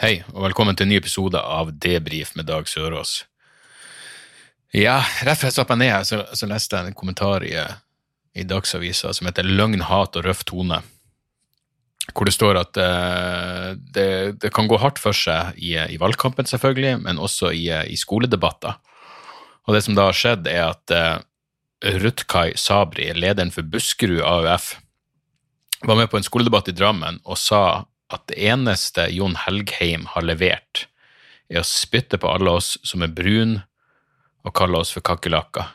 Hei, og velkommen til en ny episode av Debrif med Dag Sørås. Ja, rett før jeg satte meg ned her, så, så leste jeg en kommentar i, i Dagsavisa som heter 'Løgn, hat og røff tone', hvor det står at uh, det, det kan gå hardt for seg i, i valgkampen, selvfølgelig, men også i, i skoledebatter. Og det som da har skjedd, er at uh, Rutkai Sabri, lederen for Buskerud AUF, var med på en skoledebatt i Drammen og sa at det eneste Jon Helgheim har levert, er å spytte på alle oss som er brun, og kalle oss for kakerlakker.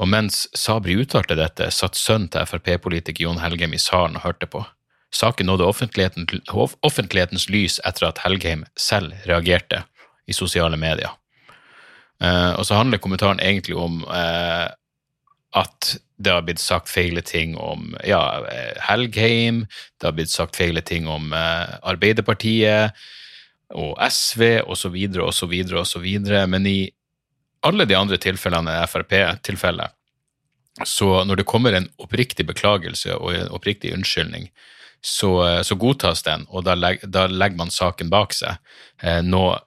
Og mens Sabri uttalte dette, satt sønnen til Frp-politiker Jon Helgheim i salen og hørte på. Saken nådde offentligheten, offentlighetens lys etter at Helgheim selv reagerte i sosiale medier. Eh, og så handler kommentaren egentlig om eh, at det har blitt sagt feile ting om ja, eh, Helgheim, det har blitt sagt feile ting om eh, Arbeiderpartiet og SV osv. osv. osv. Men i alle de andre tilfellene Frp-tilfellet. Så når det kommer en oppriktig beklagelse og en oppriktig unnskyldning, så, så godtas den, og da, leg, da legger man saken bak seg. Eh, noe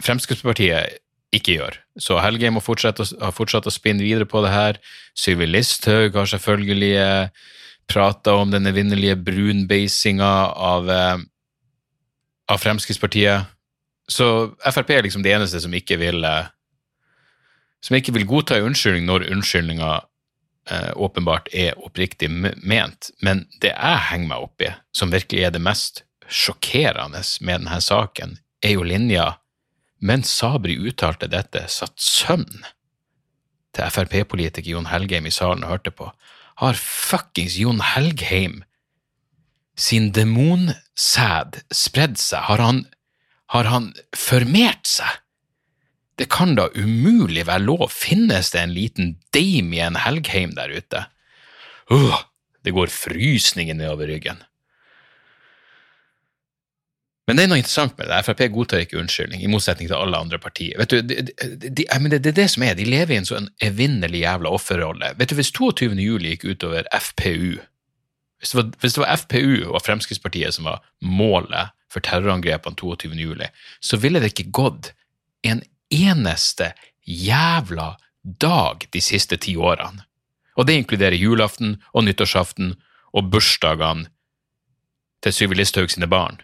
Fremskrittspartiet ikke gjør. Så Helgheim har fortsatt, å- fortsatt å spinne videre på det her. Sylvi Listhaug har selvfølgelig eh, prata om den evinnelige brunbeisinga av, eh, av Fremskrittspartiet. Så Frp er liksom det eneste som ikke vil eh, som ikke vil godta en unnskyldning når unnskyldninga eh, åpenbart er oppriktig ment. Men det jeg henger meg opp i, som virkelig er det mest sjokkerende med denne saken, er jo linja mens Sabri uttalte dette, satt sønnen til Frp-politiker Jon Helgheim i salen og hørte på, har fuckings Jon Helgheim sin demonsæd spredd seg? Har han, har han formert seg? Det kan da umulig være lov. Finnes det en liten Damien Helgheim der ute? Uh, det går frysninger nedover ryggen. Men det er noe interessant med det. Frp godtar ikke unnskyldning, i motsetning til alle andre partier. Vet du, de, de, de, det, er det som er, De lever i en sånn evinnelig jævla offerrolle. Vet du, Hvis 22. juli gikk utover FPU hvis det, var, hvis det var FPU og Fremskrittspartiet som var målet for terrorangrepene 22. juli, så ville det ikke gått en eneste jævla dag de siste ti årene. Og det inkluderer julaften og nyttårsaften og bursdagene til Listhaug sine barn.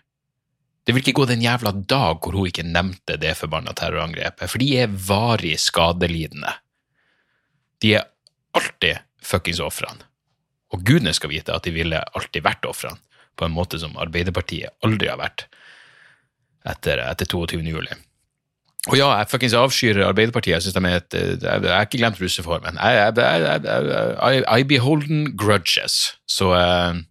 Det vil ikke gå den jævla dag hvor hun ikke nevnte det forbanna terrorangrepet, for de er varig skadelidende. De er alltid fuckings ofrene. Og gudene skal vite at de ville alltid vært ofrene, på en måte som Arbeiderpartiet aldri har vært etter, etter 22. juli. Og ja, jeg fuckings avskyr Arbeiderpartiet. Jeg synes de er et, jeg har ikke glemt russeformen. I, I, I, I beholden grudges. Så, eh,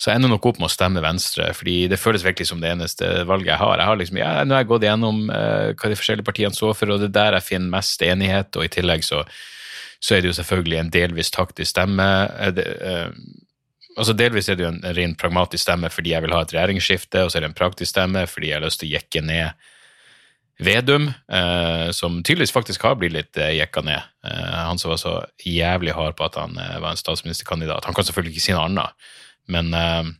så jeg ender nok opp med å stemme Venstre, fordi det føles virkelig som det eneste valget jeg har. Jeg har liksom, ja, Nå har jeg gått gjennom uh, hva de forskjellige partiene så for, og det er der jeg finner mest enighet, og i tillegg så, så er det jo selvfølgelig en delvis taktisk stemme. Eh, uh, altså Delvis er det jo en ren pragmatisk stemme fordi jeg vil ha et regjeringsskifte, og så er det en praktisk stemme fordi jeg har lyst til å jekke ned Vedum, eh, som tydeligvis faktisk har blitt litt eh, jekka ned. Eh, han som var så jævlig hard på at han eh, var en statsministerkandidat. Han kan selvfølgelig ikke si noe annet, men eh,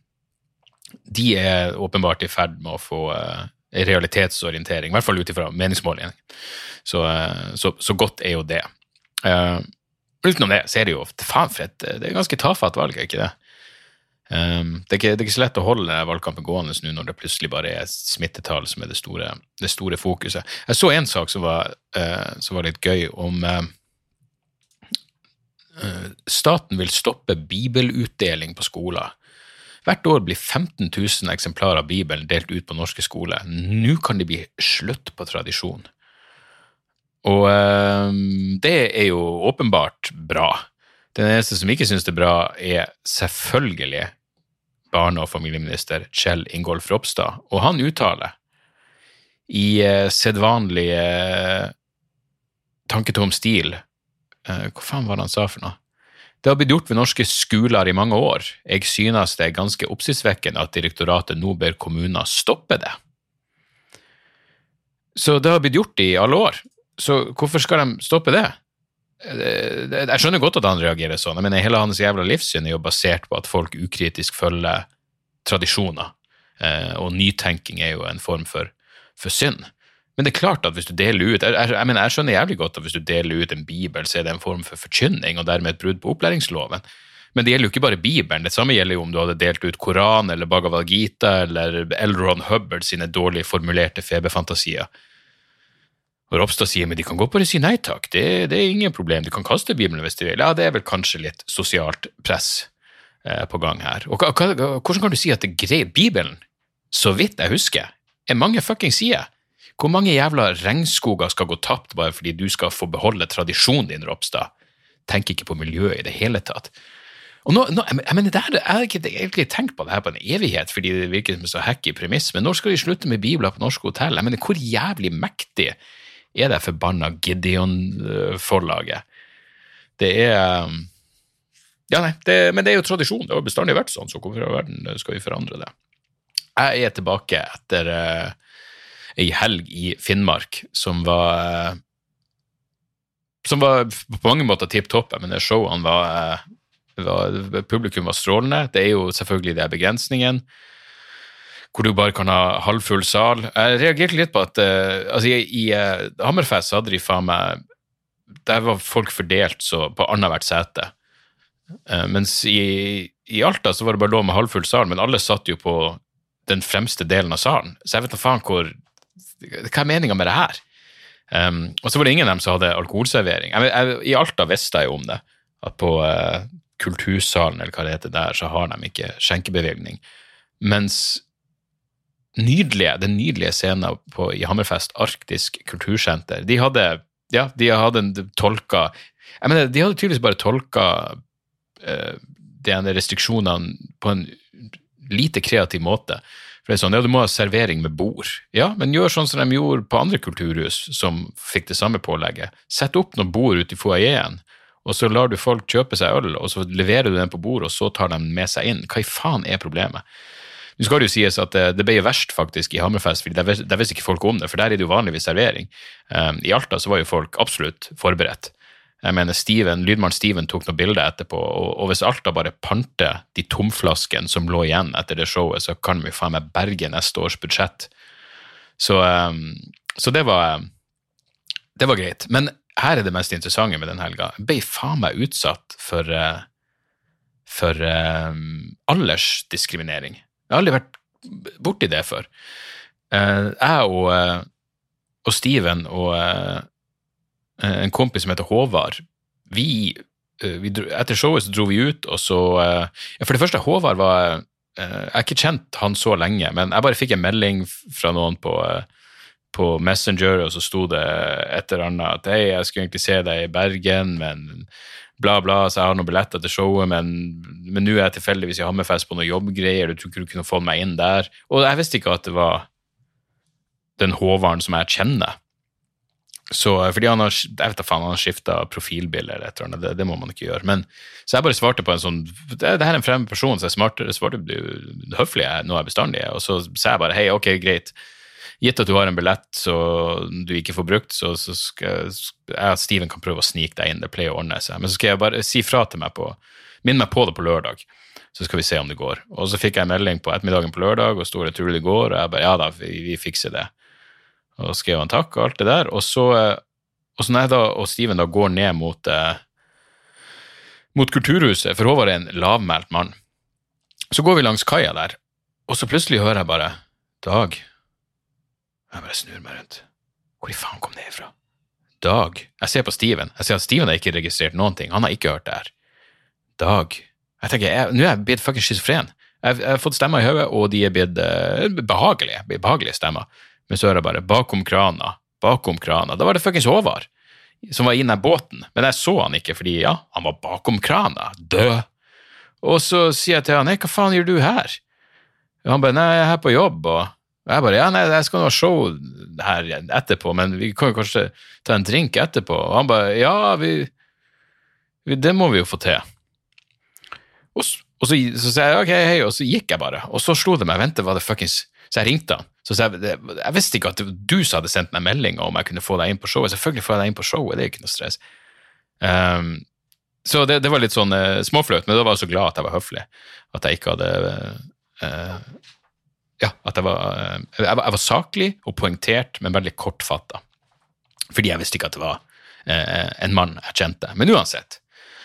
de er åpenbart i ferd med å få eh, realitetsorientering, i hvert fall ut ifra meningsmålingene. Så, eh, så, så godt er jo det. Uh, utenom det så er det jo faen for et Det er ganske tafatt valg, er ikke det? Um, det, er ikke, det er ikke så lett å holde valgkampen gående nå når det plutselig bare er smittetall som er det store, det store fokuset. Jeg så en sak som var, uh, som var litt gøy, om uh, Staten vil stoppe bibelutdeling på skoler. Hvert år blir 15 000 eksemplarer av Bibelen delt ut på norske skoler. Nå kan det bli slutt på tradisjon. Og det er jo åpenbart bra. Den eneste som ikke syns det er bra, er selvfølgelig barne- og familieminister Kjell Ingolf Ropstad, og han uttaler i eh, sedvanlig eh, tanketom stil eh, Hva faen var det han sa for noe? Det har blitt gjort ved norske skoler i mange år. Jeg synes det er ganske oppsiktsvekkende at direktoratet nå ber kommuner stoppe det. Så det har blitt gjort i alle år, så hvorfor skal de stoppe det? Eh, Jeg skjønner godt at han reagerer sånn, mener hele hans jævla livssyn er jo basert på at folk ukritisk følger tradisjoner, eh, og nytenking er jo en form for, for synd. Men det er klart at hvis du deler ut jeg, jeg, jeg, mener, jeg skjønner jævlig godt at hvis du deler ut en bibel, så er det en form for forkynning, og dermed et brudd på opplæringsloven. Men det gjelder jo ikke bare Bibelen, det samme gjelder jo om du hadde delt ut Koran eller Bhagavad Gita eller L. Ron Hubbard sine dårlig formulerte feberfantasier. Og Ropstad sier men de kan gå på det og si nei takk, det, det, er ingen problem, de kan kaste Bibelen hvis de vil. Ja, det er vel kanskje litt sosialt press eh, på gang her. Og hva, hvordan kan du si at det greit? Bibelen, så vidt jeg husker, er mange fucking sider. Hvor mange jævla regnskoger skal gå tapt bare fordi du skal få beholde tradisjonen din, Ropstad? Tenk ikke på miljøet i det hele tatt. Og nå, nå, jeg, mener, der, jeg har ikke egentlig tenkt på det her på en evighet, fordi det virker som en så hacky premiss, men når skal vi slutte med bibler på norske hotell? Jeg mener, hvor jævlig mektig er det forbanna Gideon-forlaget? Det er Ja, nei, det, men det er jo tradisjon. Det har bestandig vært sånn, så hvorfor i verden skal vi forandre det? Jeg er tilbake etter uh, ei helg i Finnmark som var Som var på mange måter tipp topp. Men det showene var, var, Publikum var strålende. Det er jo selvfølgelig det begrensningen hvor du bare kan ha halvfull sal. Jeg reagerte litt på at uh, altså i, i Hammerfest hadde de faen meg Der var folk fordelt så på annethvert sete. Mens i, i, Alta så var det bare lov med halvfull sal, men alle satt jo på den fremste delen av salen. Så jeg vet da faen hvor Hva er meninga med det her? Um, og så var det ingen av dem som hadde alkoholservering. Jeg, jeg, I Alta visste jeg jo om det, at på Kultursalen eller hva det heter der, så har de ikke skjenkebevilgning. Mens nydelige, den nydelige scenen på, i Hammerfest, Arktisk kultursenter. De hadde ja, de hadde tolka jeg mener, De hadde tydeligvis bare tolka uh, de restriksjonene på en lite kreativ måte. Er sånn, ja, Du må ha servering med bord. Ja, men gjør sånn som de gjorde på andre kulturhus som fikk det samme pålegget. Sett opp noen bord ute i foajeen, og så lar du folk kjøpe seg øl, og så leverer du den på bordet, og så tar de med seg inn. Hva i faen er problemet? Nå skal det jo sies at det, det ble jo verst faktisk i Hammerfest, for der, der visste ikke folk om det, for der er det jo vanligvis servering. Um, I Alta så var jo folk absolutt forberedt. Jeg mener, Steven, Lydmann Steven tok noen bilder etterpå, og, og hvis Alta bare panter de tomflaskene som lå igjen etter det showet, så kan vi faen meg berge neste års budsjett. Så, um, så det var det var greit. Men her er det mest interessante med den helga. Jeg ble faen meg utsatt for, uh, for um, aldersdiskriminering. Jeg har aldri vært borti det før. Uh, jeg og, uh, og Steven og en kompis som heter Håvard, vi, vi dro, Etter showet så dro vi ut, og så ja, For det første, Håvard var Jeg har ikke kjent han så lenge, men jeg bare fikk en melding fra noen på, på Messenger, og så sto det et eller annet at hei, jeg skulle egentlig se deg i Bergen, men bla, bla, så jeg har noen billetter til showet, men, men nå er jeg tilfeldigvis i Hammerfest på noen jobbgreier, du tror ikke du kunne få meg inn der? Og jeg visste ikke at det var den Håvarden som jeg kjenner. Så, fordi han har jeg vet da faen, han har skifta profilbilde eller et eller annet, det, det, må man ikke gjøre. Men, så jeg bare svarte på en sånn Det, det her er en fremmed person, så jeg svarte, du høflig nå er jeg bestandig, og så sa jeg bare hei, ok, greit gitt at du har en billett så du ikke får brukt, så, så skal jeg at Steven kan prøve å snike deg inn. Det pleier å ordne seg. Men så skal jeg bare si fra til meg på Minn meg på det på lørdag, så skal vi se om det går. Og så fikk jeg en melding på ettermiddagen på lørdag, og sto det 'tror du det går?' Og jeg bare ja da, vi, vi fikser det. Og skrev han takk og alt det der. Og så, og så når jeg da og Steven da går ned mot, eh, mot Kulturhuset, for Håvard er en lavmælt mann, så går vi langs kaia der, og så plutselig hører jeg bare Dag, jeg bare snur meg rundt. Hvor i faen kom det ifra? Dag. Jeg ser på Steven. Jeg ser at Steven har ikke registrert noen ting. Han har ikke hørt det her. Dag. Jeg tenker, Nå er jeg blitt fuckings schizofren. Jeg, jeg, har fått stemmer i hodet, og de er blitt eh, behagelige. behagelige stemmer. Men så hører jeg bare 'bakom krana', bakom krana. Da var det fuckings Håvard som var i den båten, men jeg så han ikke fordi ja, han var bakom krana, død. Og så sier jeg til han 'Nei, hva faen gjør du her'? Og han bare nei, jeg er her på jobb, og jeg bare ja, nei, jeg skal ha show her etterpå, men vi kan jo kanskje ta en drink etterpå. Og han bare ja, vi, vi det må vi jo få til. Og, og så, så sa jeg ok, hei, og så gikk jeg bare. Og så slo det meg, vente, var det fuckings Så jeg ringte han. Så jeg, jeg visste ikke at du som hadde sendt meg meldinga om jeg kunne få deg inn på showet. Selvfølgelig får jeg deg inn på showet, det er ikke noe stress. Um, så det, det var litt sånn uh, småflaut, men da var jeg så glad at jeg var høflig. At jeg ikke hadde uh, Ja, at jeg var, uh, jeg Jeg var saklig og poengtert, men veldig kortfatta. Fordi jeg visste ikke at det var en mann jeg kjente. Men uansett.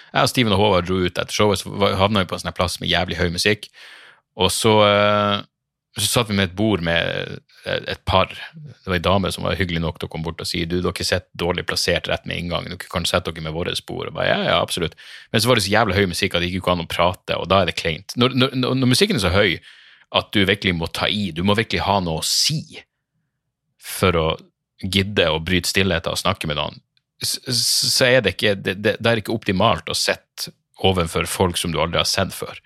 Jeg og Steven og Håvard dro ut etter showet, så havna vi på en sånn plass med jævlig høy musikk. Og så, så satt vi med et bord med eh, et par. Det var ei dame som var hyggelig nok til å komme bort og si du, dere sitter dårlig plassert rett med inngangen, dere kan sette dere med våre spor. Og bare, ja, ja, absolutt. Men så var det så jævlig høy musikk at det gikk ikke an å prate, og da er det kleint. Når, når, når musikken er så høy at du virkelig må ta i, du må virkelig ha noe å si for å gidde å bryte stillheten og snakke med noen, så er det ikke, det, det, det er ikke optimalt å sitte overfor folk som du aldri har sett før.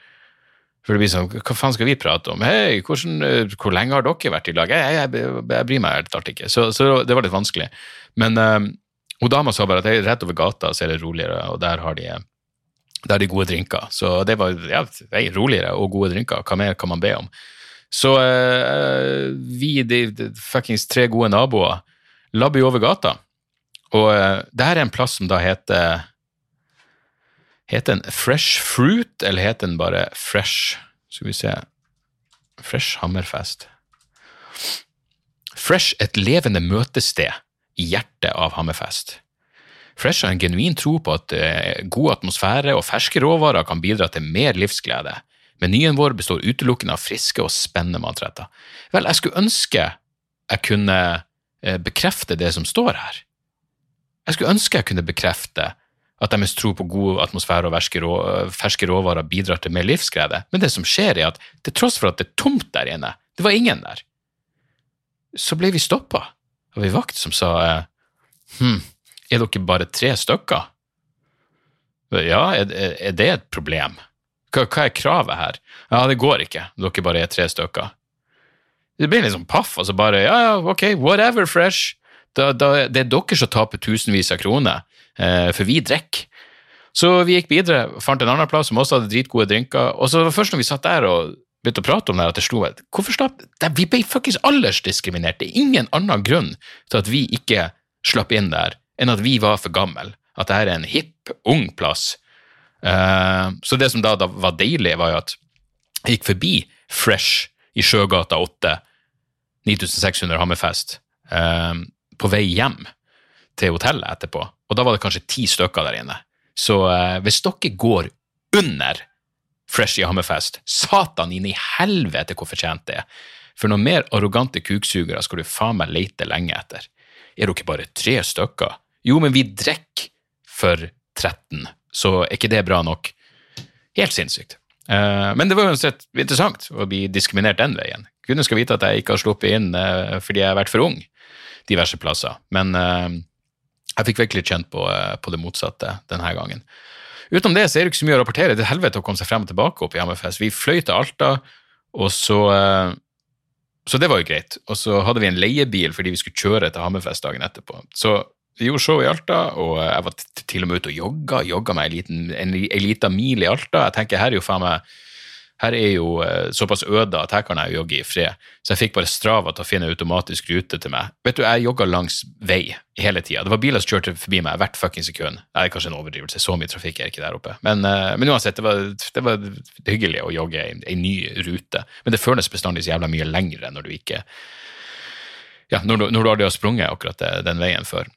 For det blir sånn, hva faen skal vi prate om? Hei, hvordan, eh, hvor lenge har dere vært i lag? Jeg, jeg, jeg, jeg bryr meg helt alt ikke. Så, så det var litt vanskelig. Men um, hun dama sa bare at rett over gata, så er det roligere, og der har de, der er de gode drinker. Så det var ja, er roligere og gode drinker. Hva mer kan man be om? Så uh, vi, de, de fuckings tre gode naboer, labber jo over gata. Og uh, det her er en plass som da heter Heter den Fresh Fruit, eller heter den bare Fresh Skal vi se Fresh Hammerfest. Fresh, et levende møtested i hjertet av Hammerfest. Fresh har en genuin tro på at eh, god atmosfære og ferske råvarer kan bidra til mer livsglede. Menyen vår består utelukkende av friske og spennende matretter. Vel, jeg skulle ønske jeg kunne eh, bekrefte det som står her. Jeg skulle ønske jeg kunne bekrefte at deres tro på god atmosfære og ferske, råvarer bidrar til mer livsglede, men det som skjer er at til tross for at det er tomt der inne, det var ingen der, så ble vi stoppa av ei vakt som sa eh, hm, er dere bare tre stykker? Ja, er, det et problem? Hva, er kravet her? Ja, det går ikke, dere bare er tre stykker. Det blir litt sånn paff, så bare ja, ja, ok, whatever, Fresh. Da, da, det er dere som taper tusenvis av kroner, for vi drikker. Så vi gikk videre, fant en annen plass som også hadde dritgode drinker, og så var det først når vi satt der og begynte å prate om det, at det slo meg Hvorfor slapp det, Vi ble fuckings aldersdiskriminert. Det er ingen annen grunn til at vi ikke slapp inn der, enn at vi var for gamle. At dette er en hipp, ung plass. Eh, så det som da, da var deilig, var jo at jeg gikk forbi Fresh i Sjøgata 8, 9600 Hammerfest, eh, på vei hjem til hotellet etterpå, og da var det kanskje ti stykker der inne. Så eh, hvis dere går under Fresh i Hammerfest, satan inn i helvete hvor fortjent det er. For noen mer arrogante kuksugere skal du faen meg lete lenge etter. Er dere bare tre stykker? Jo, men vi drikker for 13, så er ikke det bra nok? Helt sinnssykt. Eh, men det var uansett interessant å bli diskriminert den veien. Gudene skal vite at jeg ikke har sluppet inn eh, fordi jeg har vært for ung diverse plasser. Men eh, jeg fikk virkelig kjent på, eh, på det motsatte denne gangen. Utenom det så er det ikke så mye å rapportere. Det er helvete å komme seg frem og tilbake opp i MFS. Vi fløy til Alta, og så eh, Så det var jo greit. Og så hadde vi en leiebil fordi vi skulle kjøre til Hammerfest dagen etterpå. Så vi gjorde show i Alta, og jeg var til og med ute og jogga. Jogga meg en liten mil i Alta. Jeg tenker, her er jo faen meg her er jo eh, såpass øde at her kan jeg jo jogge i fred. Så jeg fikk bare Strava til å finne automatisk rute til meg. Vet du, jeg jogga langs vei hele tida. Det var biler som kjørte forbi meg hvert fuckings sekund. Det er kanskje en overdrivelse, så mye trafikk er ikke der oppe. Men, eh, men uansett, det var, det var hyggelig å jogge en, ei ny rute. Men det føles bestandig så jævla mye lengre når du ikke Ja, når du, når du aldri har sprunget akkurat den veien før.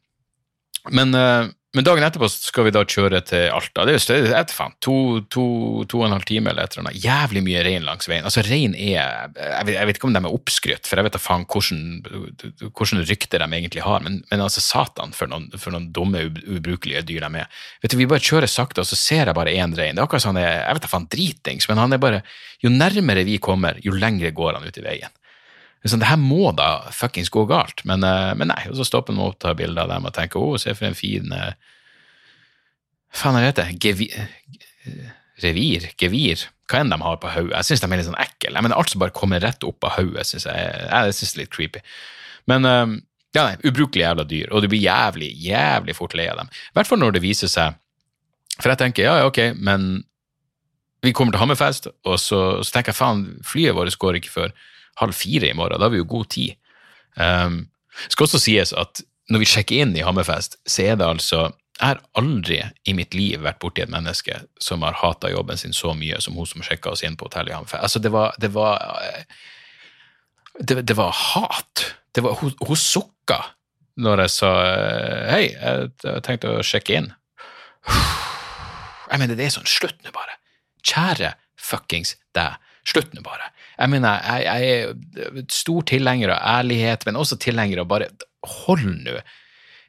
Men, eh, men dagen etterpå skal vi da kjøre til Alta. Det er jo stedet, vet faen, to, to, to og en halv time eller et eller annet. Jævlig mye rein langs veien. Altså, rein er jeg vet, jeg vet ikke om de er oppskrytt, for jeg vet da faen hvordan, hvordan rykte de egentlig har, men, men altså, satan for noen, for noen dumme, ubrukelige dyr de er. Vet du, Vi bare kjører sakte, og så ser jeg bare én rein. Det er akkurat sånn, er jeg vet da faen dritings, men han er bare Jo nærmere vi kommer, jo lengre går han ut i veien. Sånn, det her må da fuckings gå galt, men, eh, men nei. Og så stopper man opp og tar bilder av dem og tenker å, se for en fin eh, Faen, hva heter det? Gevi... eh, revir, gevir, hva enn de har på hodet. Jeg syns de er litt sånn ekle. Jeg mener, alt som bare kommer rett opp av hodet, syns jeg, jeg synes det er litt creepy. Men ja, nei, ubrukelig jævla dyr, og du blir jævlig, jævlig fort lei av dem. I hvert fall når det viser seg For jeg tenker ja, ja, ok, men vi kommer til Hammerfest, og så, så tenker jeg faen, flyet vårt går ikke før halv fire i morgen. Da har vi jo god tid. Um, skal også sies at når vi sjekker inn i Hammerfest, så er det altså Jeg har aldri i mitt liv vært borti et menneske som har hata jobben sin så mye som hun som sjekka oss inn på hotellet i Hammerfest. Altså, det var, det var det, det, var hat. Det var, hun, hun sukka når jeg sa hei, jeg tenkte å sjekke inn. Jeg mener, det er sånn, slutt nå bare. Kjære fuckings deg, slutt nå bare. Jeg mener, jeg, jeg er stor tilhenger av ærlighet, men også tilhenger av bare hold nå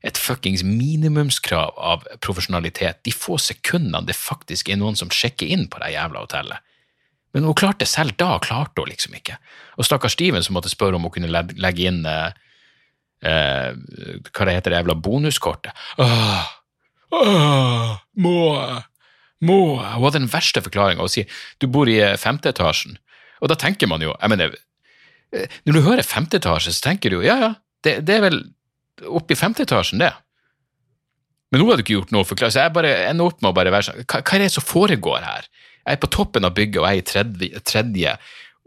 et fuckings minimumskrav av profesjonalitet de få sekundene det faktisk er noen som sjekker inn på det jævla hotellet. Men hun klarte selv da, klarte hun liksom ikke. Og stakkars Steven som måtte spørre om hun kunne legge inn eh, eh, hva det heter, det jævla bonuskortet. Åh, åh, må jeg? Må? Hun hadde den verste forklaringa. Hun sier du bor i eh, femte etasjen. Og da tenker man jo jeg mener, eh, Når du hører femte etasje, så tenker du jo ja, ja, det, det er vel oppe i femte etasjen, det. Men hun hadde ikke gjort noe forklaring, så jeg bare ender opp med å bare være sånn hva, hva, er det som foregår her? Jeg er på toppen av bygget, og jeg er i tredje, tredje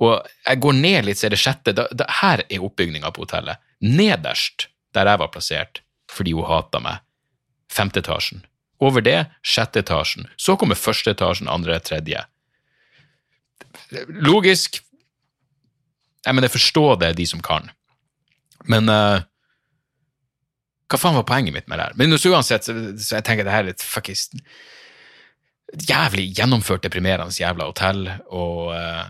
og jeg går ned litt, så er det sjette. Da, da, her er oppbygninga på hotellet. Nederst, der jeg var plassert, fordi hun hata meg, femte etasjen. Over det, sjette etasjen. Så kommer første etasjen, andre, tredje. Logisk. Jeg mener, forstå det, de som kan. Men uh, hva faen var poenget mitt med det her? Men uansett, så, så jeg tenker det her er litt fuckings Jævlig gjennomført deprimerende jævla hotell, og, uh,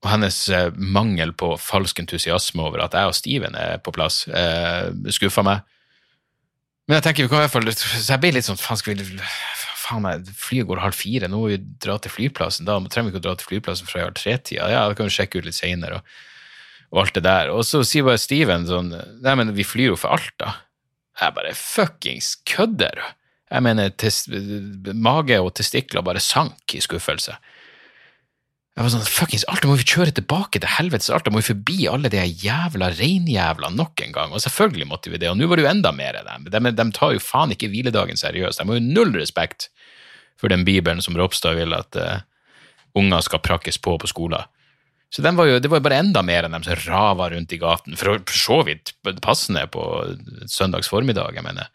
og hennes uh, mangel på falsk entusiasme over at jeg og Steven er på plass, skuffa meg. Men jeg tenker vi kan i hvert fall Så jeg ble litt sånn faen, skal vi faen meg, flyet går halv fire, nå må vi dra til flyplassen. Da trenger vi ikke å dra til flyplassen fra halv tre-tida. Ja, da kan vi sjekke ut litt seinere, og, og, alt det der. Og så sier bare Steven sånn Nei, men vi flyr jo for Alta. Jeg bare fuckings kødder? Jeg mener, mage og testikler bare sank i skuffelse. Jeg var sånn, fuckings Alta, må vi kjøre tilbake til helvetes Alta, må vi forbi alle de jævla reinjævlene nok en gang? Og selvfølgelig måtte vi det, og nå var det jo enda mer av dem. De, de, tar jo faen ikke hviledagen seriøst, de har jo null respekt for den bibelen som Ropstad vil at uh, unger skal prakkes på på skolen. Så var jo, det var jo bare enda mer enn dem som rava rundt i gaten, for så vidt passende på søndags formiddag, jeg mener.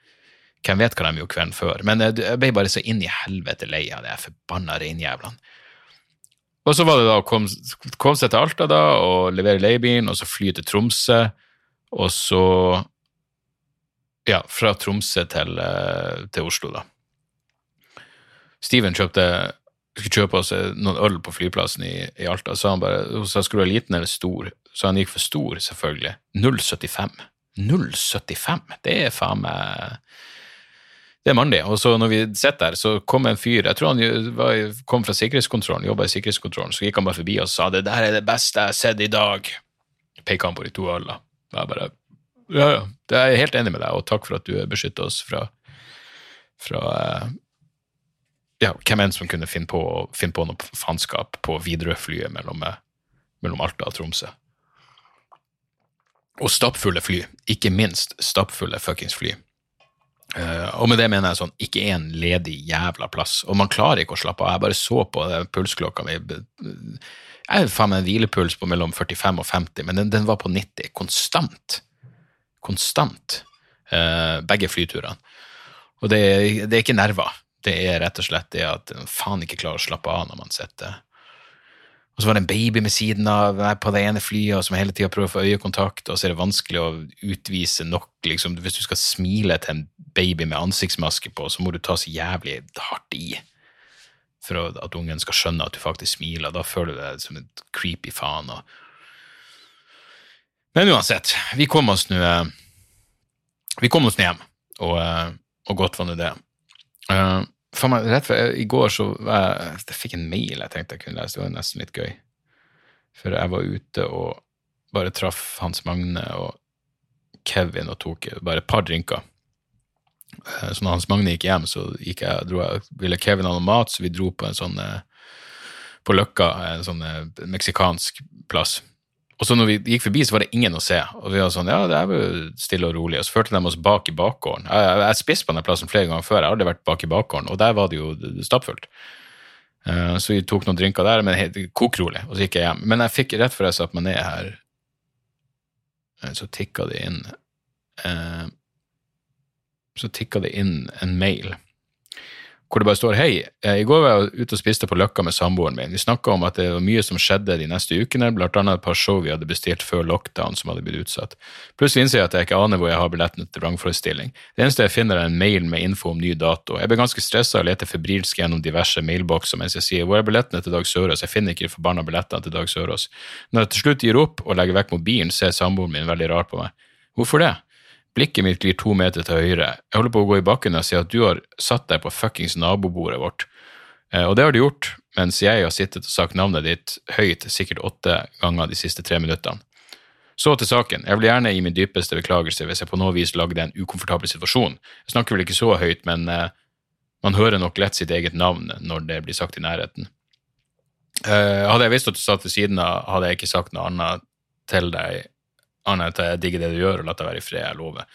Hvem vet hva de gjorde kvelden før? Men jeg ble bare så inn i helvete lei av de forbanna reinjævlene. Og så var det da å komme, kom seg til Alta da, og levere leiebilen, og så fly til Tromsø, og så Ja, fra Tromsø til, eh, til Oslo, da. Steven kjøpte skulle kjøpe oss noen øl på flyplassen i, i Alta, så han bare så skulle du ha liten eller stor, så han gikk for stor, selvfølgelig. 0,75. 0,75! Det er faen meg det er mannlig. Og så når vi sitter der, så kom en fyr Jeg tror han var, kom fra sikkerhetskontrollen, jobba i sikkerhetskontrollen, så gikk han bare forbi og sa det der er det beste jeg har sett i dag. Peker han på de to ølene. Jeg bare Ja, ja, det er jeg helt enig med deg, og takk for at du beskytter oss fra, fra ja, hvem enn som kunne finne på, finne på noe faenskap på Widerøe-flyet mellom, eh, mellom Alta og Tromsø. Og stappfulle fly. Ikke minst stappfulle fuckings fly. Uh, og med det mener jeg sånn, ikke én ledig jævla plass. Og man klarer ikke å slappe av. Jeg bare så på pulsklokka mi. Jeg har faen meg en hvilepuls på mellom 45 og 50, men den, den var på 90. Konstant. Konstant. Uh, begge flyturene. Og det, det, er ikke nerver. Det er rett og slett det at man faen ikke klarer å slappe av når man sitter og så var det en baby med siden av meg på det ene flyet som hele tida prøver å få øyekontakt, og så er det vanskelig å utvise nok. Liksom. Hvis du skal smile til en baby med ansiktsmaske på, så må du ta så jævlig hardt i for at ungen skal skjønne at du faktisk smiler. Da føler du deg som en creepy faen. Og... Men uansett, vi kom oss nå Vi kom oss hjem, og, og godt var nå det. Meg, rett før, I går så jeg, jeg fikk en mail jeg tenkte jeg kunne lese, det var nesten litt gøy. For jeg var ute og bare traff Hans Magne og Kevin og tok bare et par drinker. Eh, så når Hans Magne gikk hjem, så gikk jeg, dro jeg, ville Kevin ha noe mat, så vi dro på en sånn eh, på Løkka, en sånn eh, meksikansk plass. Og så når vi gikk forbi, så var det ingen å se. Og vi var sånn, ja, det er jo stille og rolig. Og så førte de oss bak i bakgården. Jeg jeg jeg spist på den plassen flere ganger før, jeg aldri vært bak i bakgården, og der var det jo stappfullt. Uh, Så vi tok noen drinker der, men helt kokrolig, og så gikk jeg hjem. Men jeg fikk rett før jeg satte meg ned her, eh, så tikka det inn uh, Så tikka det inn en mail hvor det bare står hei, eh, i går var jeg ute og spiste på Løkka med samboeren min. Vi snakka om at det var mye som skjedde de neste ukene, blant annet et par show vi hadde bestilt før lockdown som hadde blitt utsatt. Plutselig innser jeg at jeg ikke aner hvor jeg har billettene til vrangforestilling. Det eneste jeg finner er en mail med info om ny dato. Jeg blir ganske stressa og leter febrilsk gjennom diverse mailbokser mens jeg sier hvor er billettene til Dag Sørås, jeg finner ikke de forbanna billettene til Dag Sørås. Når jeg til slutt gir opp og legger vekk mobilen, ser samboeren min veldig rart på meg. Hvorfor det? Blikket mitt glir to meter til høyre. Jeg holder på å gå i bakken og si at du har satt deg på fuckings nabobordet vårt. Eh, Og det har du gjort, mens jeg har sittet og sagt navnet ditt høyt sikkert åtte ganger de siste tre minuttene. Så til saken. Jeg vil gjerne gi min dypeste beklagelse hvis jeg på noe vis lagde en ukomfortabel situasjon. Jeg snakker vel ikke så høyt, men eh, man hører nok lett sitt eget navn når det blir sagt i nærheten. Eh, hadde jeg visst at du satt ved siden av, hadde jeg ikke sagt noe annet til deg annet enn at jeg digger det du gjør, og la deg være i fred, jeg lover.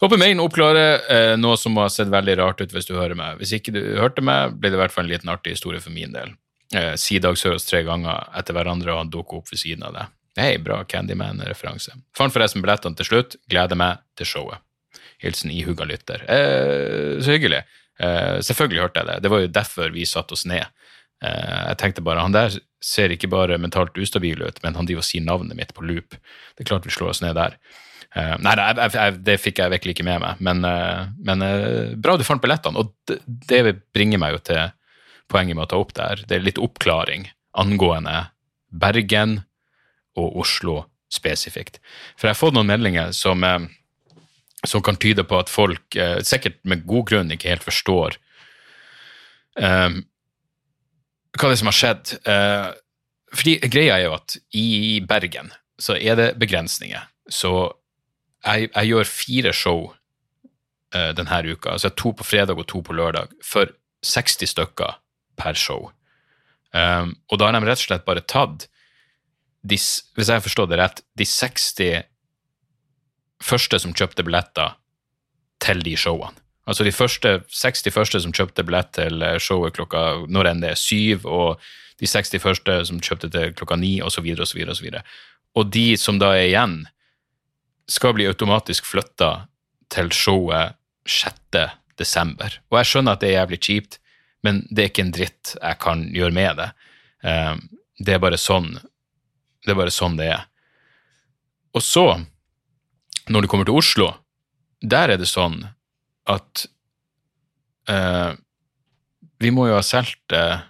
Håper mailen oppklarer eh, noe som har sett veldig rart ut hvis du hører meg. Hvis ikke du hørte meg, blir det i hvert fall en liten artig historie for min del. Eh, si Dag Sørås tre ganger etter hverandre, og han dukker opp ved siden av deg. Hei, bra Candyman-referanse. Fant forresten billettene til slutt. Gleder meg til showet. Hilsen ihuga lytter. Eh, så hyggelig. Eh, selvfølgelig hørte jeg det. Det var jo derfor vi satte oss ned. Eh, jeg tenkte bare, han der ser ikke bare mentalt ustabil ut, men han driver og sier navnet mitt på loop. Det er klart vi slår oss ned der. Eh, nei, jeg, jeg, det fikk jeg virkelig ikke med meg, men, eh, men bra du fant billettene. Og det, det bringer meg jo til poenget med å ta opp det her. Det er litt oppklaring angående Bergen og Oslo spesifikt. For jeg har fått noen meldinger som, som kan tyde på at folk, sikkert med god grunn, ikke helt forstår eh, hva det er som har skjedd. Eh, fordi greia er jo at i Bergen så er det begrensninger. Så jeg, jeg gjør fire show eh, denne uka, altså to på fredag og to på lørdag, for 60 stykker per show. Um, og da har de rett og slett bare tatt, de, hvis jeg har forstått det rett, de 60 første som kjøpte billetter til de showene. Altså de første, 60 første som kjøpte billett til eh, showet klokka når enn det er syv, og de 60 første som kjøpte til klokka ni, osv., osv., osv. Og de som da er igjen, skal bli automatisk flytta til showet 6. desember. Og jeg skjønner at det er jævlig kjipt, men det er ikke en dritt jeg kan gjøre med det. Eh, Det er bare sånn det er bare sånn det er. Og så, når du kommer til Oslo, der er det sånn at uh, vi må jo ha solgt uh,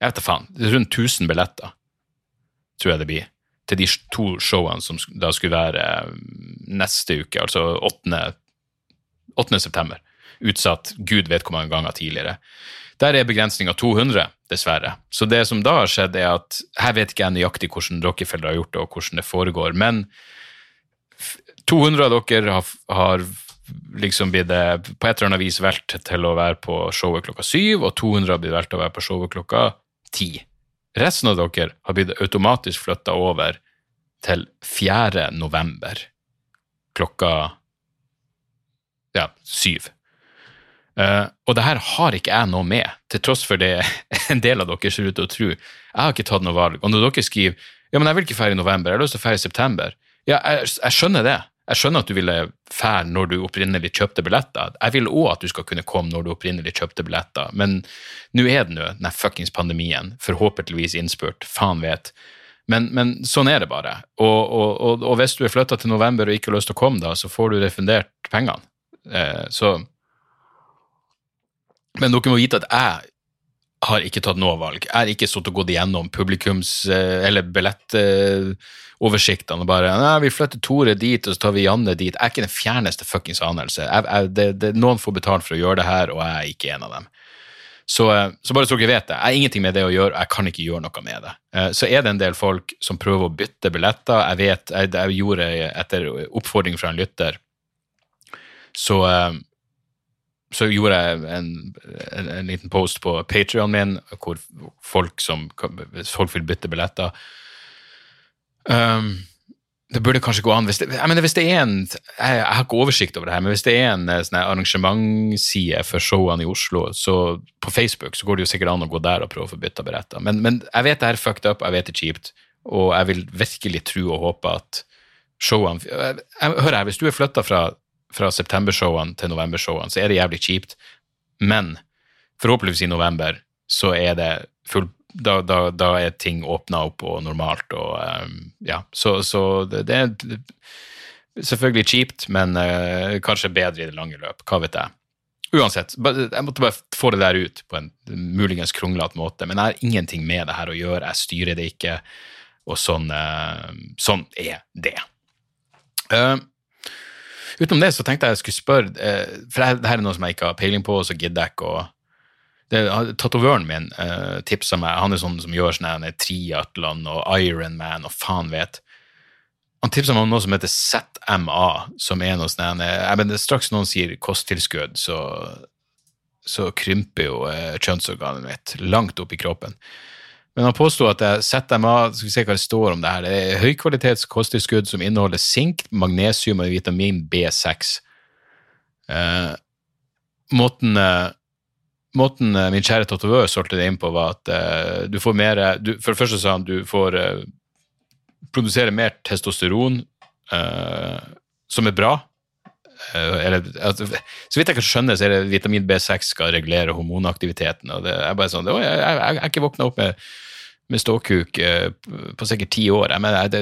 Jeg vet da faen. Rundt 1000 billetter, tror jeg det blir, til de to showene som da skulle være eh, neste uke, altså 8. 8. september. Utsatt gud vet hvor mange ganger tidligere. Der er begrensninga 200, dessverre. Så det som da har skjedd, er at her vet ikke jeg nøyaktig hvordan Rockefeller har gjort det, og hvordan det foregår, men 200 av dere har, har liksom blir det på et eller annet vis valgt til å være på showet klokka syv, og 200 har blitt valgt til å være på showet klokka ti. Resten av dere har blitt automatisk flytta over til 4. november klokka ja, syv. Uh, og det her har ikke jeg noe med, til tross for det en del av dere ser ut til å tro. Jeg har ikke tatt noe valg. Og når dere skriver ja, men jeg vil ikke feire i november, jeg har lyst til å feire i september, ja, jeg, jeg skjønner det. Jeg skjønner at du ville fære når du opprinnelig kjøpte billetter. Jeg vil òg at du skal kunne komme når du opprinnelig kjøpte billetter, men nå er det nå den fuckings pandemien, forhåpentligvis innspurt, faen vet. Men, men sånn er det bare. Og, og, og, og hvis du er flytta til november og ikke har lyst til å komme da, så får du refundert pengene. Eh, så Men dere må vite at jeg har ikke tatt noe valg. Jeg har ikke sittet og gått igjennom publikums- eh, eller billettoversiktene og bare Nei, vi flytter Tore dit, og så tar vi Janne dit. Jeg er ikke den fjerneste fuckings anelse. Jeg, jeg, det, det, noen får betalt for å gjøre det her, og jeg er ikke en av dem. Så, eh, så bare så dere vet det, jeg har ingenting med det å gjøre, og jeg kan ikke gjøre noe med det. Eh, Så er det en del folk som prøver å bytte billetter. Jeg vet, jeg, jeg gjorde etter oppfordring fra en lytter, så, så gjorde jeg en, en, en liten post på Patrion min hvor folk som hvis folk vil bytte billetter um, Det burde kanskje gå an hvis det, jeg mener, hvis det er en jeg, jeg, har ikke oversikt over det her, men hvis det er en arrangementside sånn arrangementsside for showene i Oslo, så på Facebook så går det jo sikkert an å gå der og prøve å få bytta billetter. Men, men jeg vet det er fucked up, jeg vet det er kjipt, og jeg vil virkelig tro og håpe at showene Hør her, hvis du er flytta fra fra septembershowene til novembershowene, så er det jævlig kjipt. Men forhåpentligvis i november så er det full da, da, da er ting åpna opp og normalt og um, ja. Så, så det, det, er selvfølgelig kjipt, men uh, kanskje bedre i det lange løp. Hva vet jeg. Uansett, jeg måtte bare få det der ut på en muligens kronglete måte, men jeg har ingenting med det her å gjøre, jeg styrer det ikke, og sånn, uh, sånn er det. Uh, Utenom det så tenkte jeg jeg skulle spørre, eh, for det her er noe som jeg ikke har peiling på, og så gidder jeg ikke å Tatovøren min uh, tipsa meg, han er sånn som gjør sånn triatlon og Ironman og faen vet. Han tipsa meg om noe som heter ZMA, som er noe sånn jeg mener, Straks noen sier kosttilskudd, så, så krymper jo uh, kjønnsorganet mitt langt opp i kroppen. Men han påsto at ZMA skal vi se hva det står om det her, det er høykvalitets kosttilskudd som inneholder sink, magnesium og vitamin B6. Eh, måten, eh, måten eh, min kjære tatovør solgte det inn på, var at eh, du får mer du, For det første sa han du får eh, produsere mer testosteron, eh, som er bra. Eller, altså, så vidt jeg kan skjønne, så er det vitamin B6 skal regulere hormonaktiviteten. og det er bare sånn, jeg, jeg, jeg, jeg er ikke våkna opp med med ståkuk eh, på sikkert ti år. Jeg mener, det,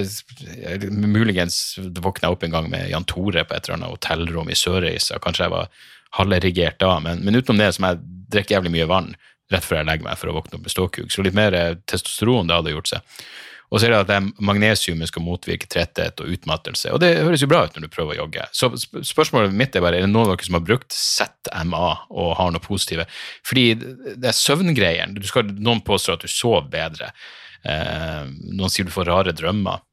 jeg, Muligens våkna jeg opp en gang med Jan Tore på et eller annet hotellrom i Sørreisa. Kanskje jeg var halverigert da, men, men utenom det så må jeg drikke jævlig mye vann rett før jeg legger meg for å våkne opp med ståkuk. Så litt mer eh, testosteron det hadde gjort seg. Og så er det at det magnesiumet skal motvirke tretthet og utmattelse. Og det høres jo bra ut når du prøver å jogge. Så spørsmålet mitt er bare er det noen av dere som har brukt ZMA og har noe positive? Fordi det er søvngreiene. Noen påstår at du sover bedre. Eh, noen sier du får rare drømmer.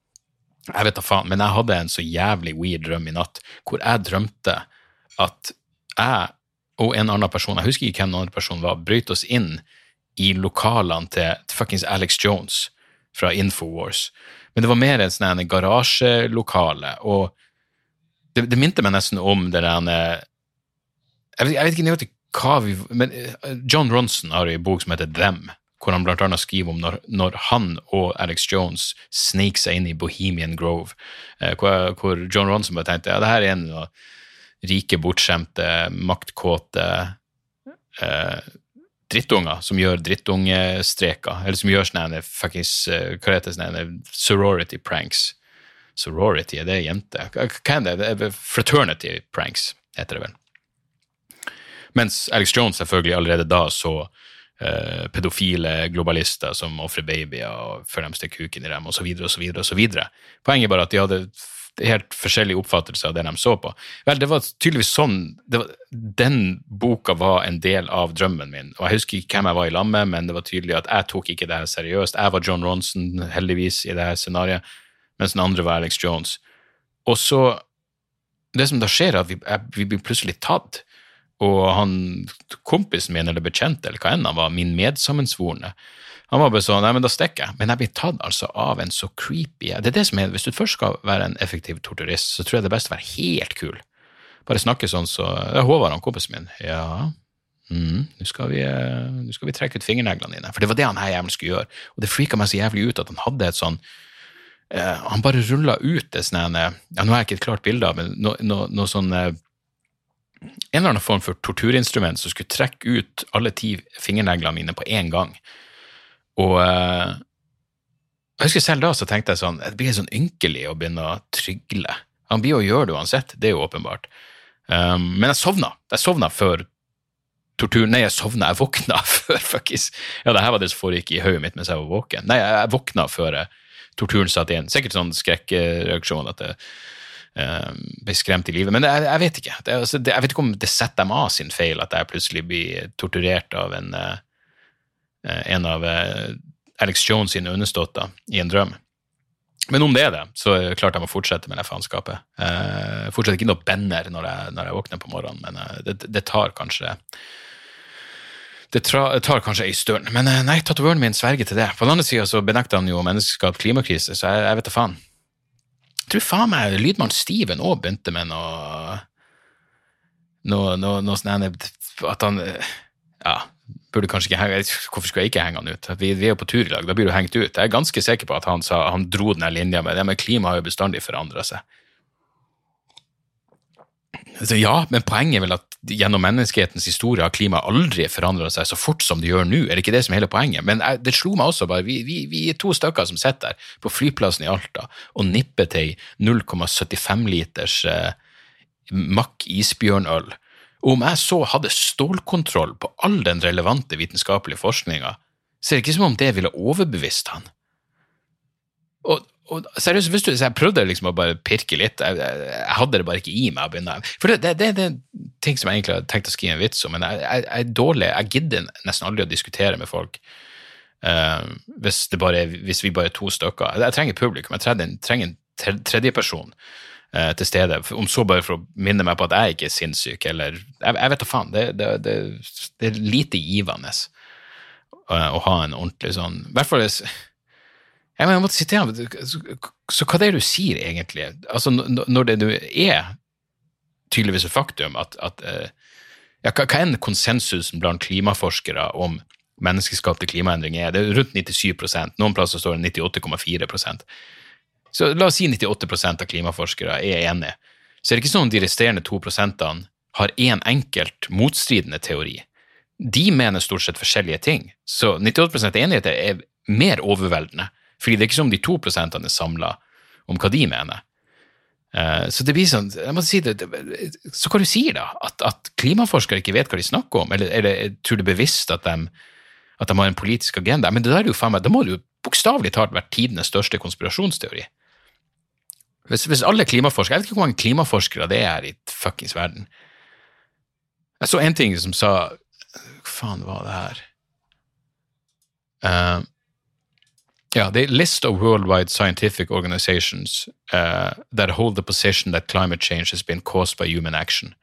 Jeg vet da faen, men jeg hadde en så jævlig weird drøm i natt hvor jeg drømte at jeg og en annen person, jeg husker ikke hvem den andre personen var, brøt oss inn i lokalene til, fuckings Alex Jones fra Infowars. Men det var mer et sånn garasjelokale, og det, det, minte meg nesten om det der jeg, jeg vet ikke nøyaktig hva vi Men eh, John Ronson har en bok som heter Them, hvor han blant annet skriver om når, når han og Alex Jones snek seg inn i Bohemian Grove, eh, hvor, hvor, John Ronson bare tenkte ja, det her er en av rike, bortskjemte, maktkåte eh, drittunger som gjør drittungestreker, eller som gjør sånne fuckings eh, Hva heter det? Sorority pranks. Sorority, er det jente? Hva er det? er fraternity pranks, heter det vel. Mens Alex Jones selvfølgelig allerede da så eh, pedofile globalister som ofrer babyer og før de stikker kuken i dem, osv., osv., osv. Poenget er bare at de hadde helt forskjellig oppfattelse av det de så på. Vel, det var tydeligvis sånn var, Den boka var en del av drømmen min. og Jeg husker ikke hvem jeg var i lag med, men det var tydelig at jeg tok ikke det her seriøst. Jeg var John Ronson, heldigvis, i det her scenarioet, mens den andre var Alex Jones. Og så Det som da skjer, er at vi, vi blir plutselig tatt. Og han, kompisen min eller bekjente, eller hva enn han var, min medsammensvorne, han var bare sånn Nei, men da stikker jeg. Men jeg blir tatt altså av en så creepy Det er det som er Hvis du først skal være en effektiv torturist, så tror jeg det er best å være helt kul. Bare snakke sånn så Det er Håvard, han kompisen min. Ja, mm, nå skal, uh, skal vi trekke ut fingerneglene dine. For det var det han her jævelen skulle gjøre. Og det freaka meg så jævlig ut at han hadde et sånn uh, Han bare rulla ut det sånn ja, Nå har jeg ikke et klart bilde av, men noe no, no sånn uh, en eller annen form for torturinstrument som skulle trekke ut alle ti fingerneglene mine på én gang. Og uh, jeg husker selv da så tenkte jeg sånn Det blir sånn ynkelig å begynne å trygle. Han blir å gjøre det uansett, det er jo åpenbart. Um, men jeg sovna. Jeg sovna før tortur Nei, jeg sovna, jeg våkna før fuckings Ja, det her var det som foregikk i hodet mitt mens jeg var våken. Nei, jeg, jeg våkna før torturen satte inn. Sikkert sånn skrekkreaksjon at jeg um, ble skremt i livet. Men jeg, jeg vet ikke. Det, altså, det, jeg vet ikke om det setter meg av sin feil at jeg plutselig blir torturert av en uh, Eh, en av eh, Alex Jones sine underståtter i en drøm. Men om det er det, så er det klart jeg må fortsette med det faenskapet. Eh, fortsetter ikke noe banner når jeg, når jeg våkner på morgenen, men eh, det, det tar kanskje det tra, tar kanskje ei stund. Men eh, nei, tatovøren min sverger til det. På den andre sida så benekter han jo menneskeskapt klimakrise, så jeg, jeg vet da faen. Jeg tror faen meg lydmann Steven òg begynte med noe noe, noe, noe sånn At han Ja, burde kanskje ikke henge Hvorfor skulle jeg ikke henge han ut? Vi, vi er jo på tur i lag, da blir du hengt ut. Jeg er ganske sikker på at han, sa, han dro den linja med det, men klimaet har jo bestandig forandra seg. Så ja, men poenget er vel at gjennom menneskehetens historie har klimaet aldri forandra seg så fort som det gjør nå. Er det ikke det som er hele poenget? Men jeg, det slo meg også bare, vi, vi, vi, er to stykker som sitter der på flyplassen i Alta og nipper til 0,75 liters eh, Mack isbjørnøl. Og om jeg så hadde stålkontroll på all den relevante vitenskapelige forskninga, så er det ikke som om det ville overbevist han. Og, og seriøst, hvis du, jeg prøvde liksom å bare pirke litt, jeg, jeg, jeg hadde det bare ikke i meg å begynne. For det, det, det, det, er ting som jeg egentlig har tenkt å skrive en vits om, men jeg, jeg, jeg er dårlig, jeg gidder nesten aldri å diskutere med folk. Uh, hvis, er, hvis, vi bare er to stykker. Jeg, trenger publikum, jeg trenger, trenger en tredjeperson uh, til stede. Om så bare for å minne meg på at jeg ikke er sinnssyk, eller Jeg, vet da faen. Det, det, er lite givende uh, å ha en ordentlig sånn I hvert fall hvis jeg, jeg måtte sitere så, så hva det er det du sier, egentlig? Altså, når det du er tydeligvis et faktum at, at eh, ja, Hva er konsensusen blant klimaforskere om menneskeskapte klimaendringer er? Det er rundt 97 Noen plasser står det 98,4 Så la oss si 98% av klimaforskere er enige. Så er det ikke sånn at de resterende to prosentene har én en enkelt motstridende teori. De mener stort sett forskjellige ting. Så 98 enighet er mer overveldende fordi det er ikke som de to prosentene er samla om hva de mener. Uh, så det blir sånn, jeg må si det, Så hva du sier da? At, at, klimaforskere ikke vet hva de snakker om? Eller, eller tror du bevisst at de, at de har en politisk agenda? Men det der er jo faen meg, da må det jo bokstavelig talt være tidenes største konspirasjonsteori. Hvis, hvis, alle klimaforskere Jeg vet ikke hvor mange klimaforskere det er i fuckings verden. Jeg så en ting som sa Hva faen var det her? Uh, Yeah, the list of worldwide scientific organizations uh, that hold the position that climate change has been caused by human action.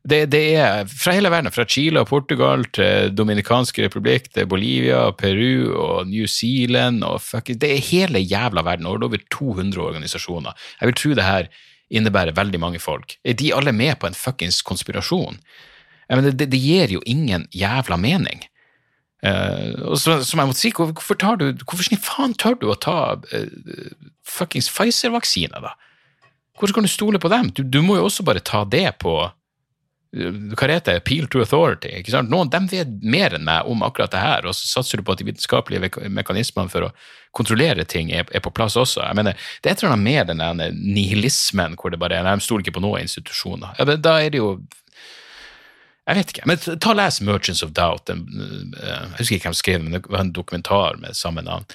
Det, det, er fra hele verden, fra Chile og Portugal til Dominikanske republikk, til Bolivia, Peru og New Zealand og fuck, Det er hele jævla verden, og er over 200 organisasjoner. Jeg vil tro det her innebærer veldig mange folk. Er de alle med på en fuckings konspirasjon? Mener, det, det gir jo ingen jævla mening. Uh, og så, som jeg måtte si, hvorfor, tar du, hvorfor faen tør du å ta uh, fuckings Pfizer-vaksine, da? Hvordan kan du stole på dem? Du, du, må jo også bare ta det på hva heter det, appeal to authority. ikke sant? Noen de vet mer enn meg om akkurat det her, og så satser du på at de vitenskapelige mekanismene for å kontrollere ting er, er på plass også. Jeg mener, Det er et eller annet med den nihilismen hvor det bare er, de stoler ikke på noen institusjoner. Ja, da er det jo jeg vet ikke. Men ta og les Merchants of Doubt. Den, eh, jeg husker ikke hvem skrev den, men det var en dokumentar med samme navn.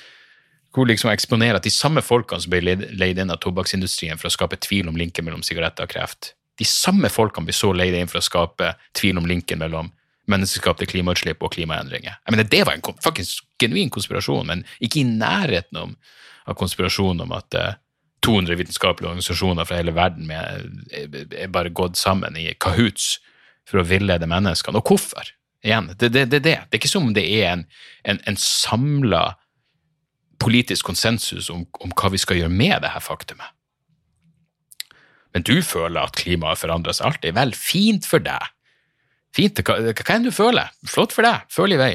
Hvor liksom eksponerer at de samme folkene som ble leid inn av tobakksindustrien for å skape tvil om linken mellom sigaretter og kreft, de samme folkene blir så leid inn for å skape tvil om linken mellom menneskeskapte klimautslipp og klimaendringer. Jeg mener, Det var en faktisk genuin konspirasjon, men ikke i nærheten om, av konspirasjonen om at uh, 200 vitenskapelige organisasjoner fra hele verden med, er, er bare gått sammen i kahoots for å villede menneskene. Og hvorfor? Igjen, det, det, det, det. det er ikke som om det er en, en, en samla politisk konsensus om, om, hva vi skal gjøre med det her faktumet. Men du føler at klimaet forandrer seg alltid. Vel, fint for deg. Fint, hva, hva enn du føler. Flott for deg. Følg i vei.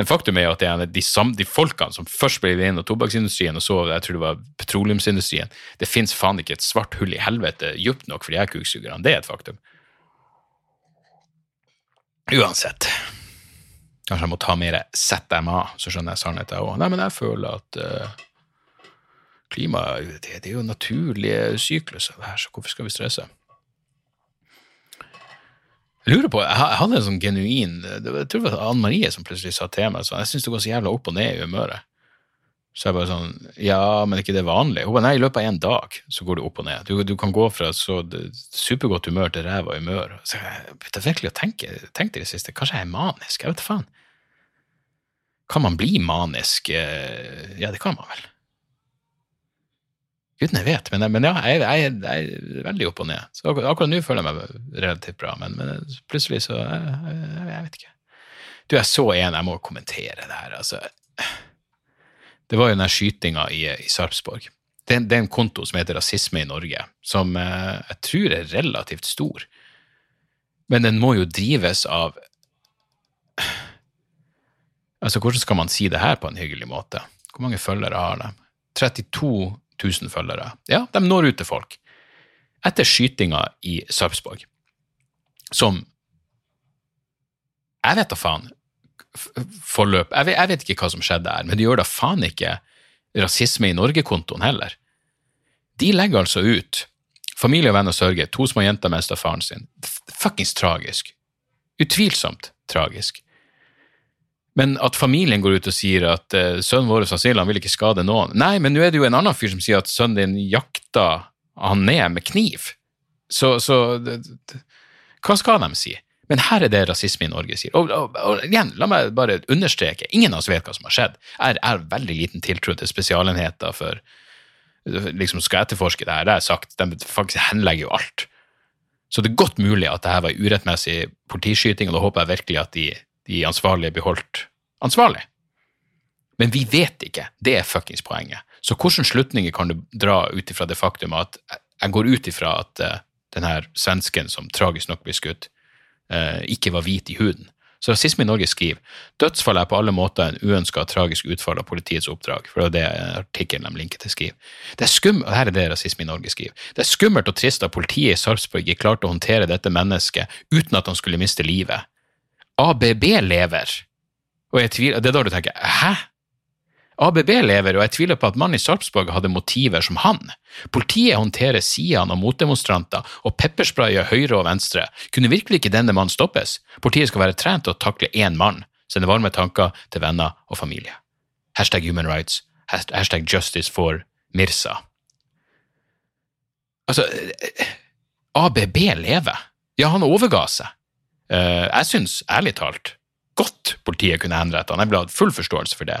Men faktum er jo at det de, samme, de folkene som først ble inn av tobakksindustrien, og så jeg tror det var petroleumsindustrien Det fins faen ikke et svart hull i helvete dypt nok for de her kuksugerne. Det er et faktum. Uansett. Kanskje jeg må ta mer ZMA, så skjønner jeg sannheten òg. Nei, men jeg føler at uh, klima det, det, er jo naturlige sykluser, det her, så hvorfor skal vi stresse? Jeg lurer på, jeg hadde en sånn genuin Jeg tror det var Anne Marie som plutselig sa til meg sånn, jeg syns det går så jævla opp og ned i humøret. Så jeg bare sånn Ja, men ikke det er vanlig? Hun bare nei, i løpet av én dag så går det opp og ned. Du, du kan gå fra så supergodt humør til ræva humør. Så jeg begynte virkelig å tenke, tenke det siste. Kanskje jeg er manisk? Jeg vet faen. Kan man bli manisk? Eh, ja, det kan man vel. Uten jeg vet, men, men ja, jeg, jeg, jeg, er veldig opp og ned. Så akkurat, nå føler jeg meg relativt bra, men, men plutselig så jeg, jeg, vet ikke. Du, jeg så en, jeg må kommentere det her, altså. Det var jo den skytinga i, i Sarpsborg. Det, det, er en konto som heter Rasisme i Norge, som eh, jeg tror er relativt stor. Men den må jo drives av Altså, hvordan skal man si det her på en hyggelig måte? Hvor mange følgere har de? 32 000 følgere. Ja, de når ut til folk. Etter skytinga i Sarpsborg, som Jeg vet da faen. Forløp jeg vet, jeg vet ikke hva som skjedde her, men de gjør da faen ikke Rasisme i Norge-kontoen heller. De legger altså ut Familie og venner sørger, to små jenter mister faren sin. Fuckings tragisk. Utvilsomt tragisk. Men at familien går ut og sier at uh, sønnen vår Cecilia vil ikke skade noen Nei, men nå er det jo en annen fyr som sier at sønnen din jakta han ned med kniv. Så, så hva skal de si? Men her er det rasisme i Norge sier. Og, og, og, igjen, la meg bare understreke, ingen av oss vet hva som har skjedd. Jeg har veldig liten tiltro til spesialenheter for liksom skal etterforske det her. Det er sagt, de faktisk henlegger jo alt. Så det er godt mulig at det her var urettmessig politiskyting, og da håper jeg virkelig at de de ansvarlige blir holdt ansvarlig. Men vi vet ikke. Det er fuckings poenget. Så hvilke slutninger kan du dra ut ifra det faktum at jeg går ut ifra at uh, den her svensken som tragisk nok blir skutt, uh, ikke var hvit i huden? Så Rasisme i Norge skriver dødsfall er på alle måter en uønska tragisk utfall av politiets oppdrag. for det er det artikkelen de linker til skriver. Det er skum, og her er det Rasisme i Norge skriver. Det er skummelt og trist at politiet i Sarpsborg ikke klarte å håndtere dette mennesket uten at han skulle miste livet. ABB lever. Og jeg tviler, Det er da du tenker hæ? ABB lever, og jeg tviler på at mannen i Sarpsborg hadde motiver som han. Politiet håndterer sidene av motdemonstranter og peppersprayer høyre og venstre. Kunne virkelig ikke denne mannen stoppes? Politiet skal være trent til å takle én mann, sende varme tanker til venner og familie. Hashtag human rights. Hashtag justice for Mirsa. Altså, ABB lever. Ja, han overga seg. Uh, jeg syns ærlig talt godt politiet kunne henrette han. Jeg ville hatt full forståelse for det.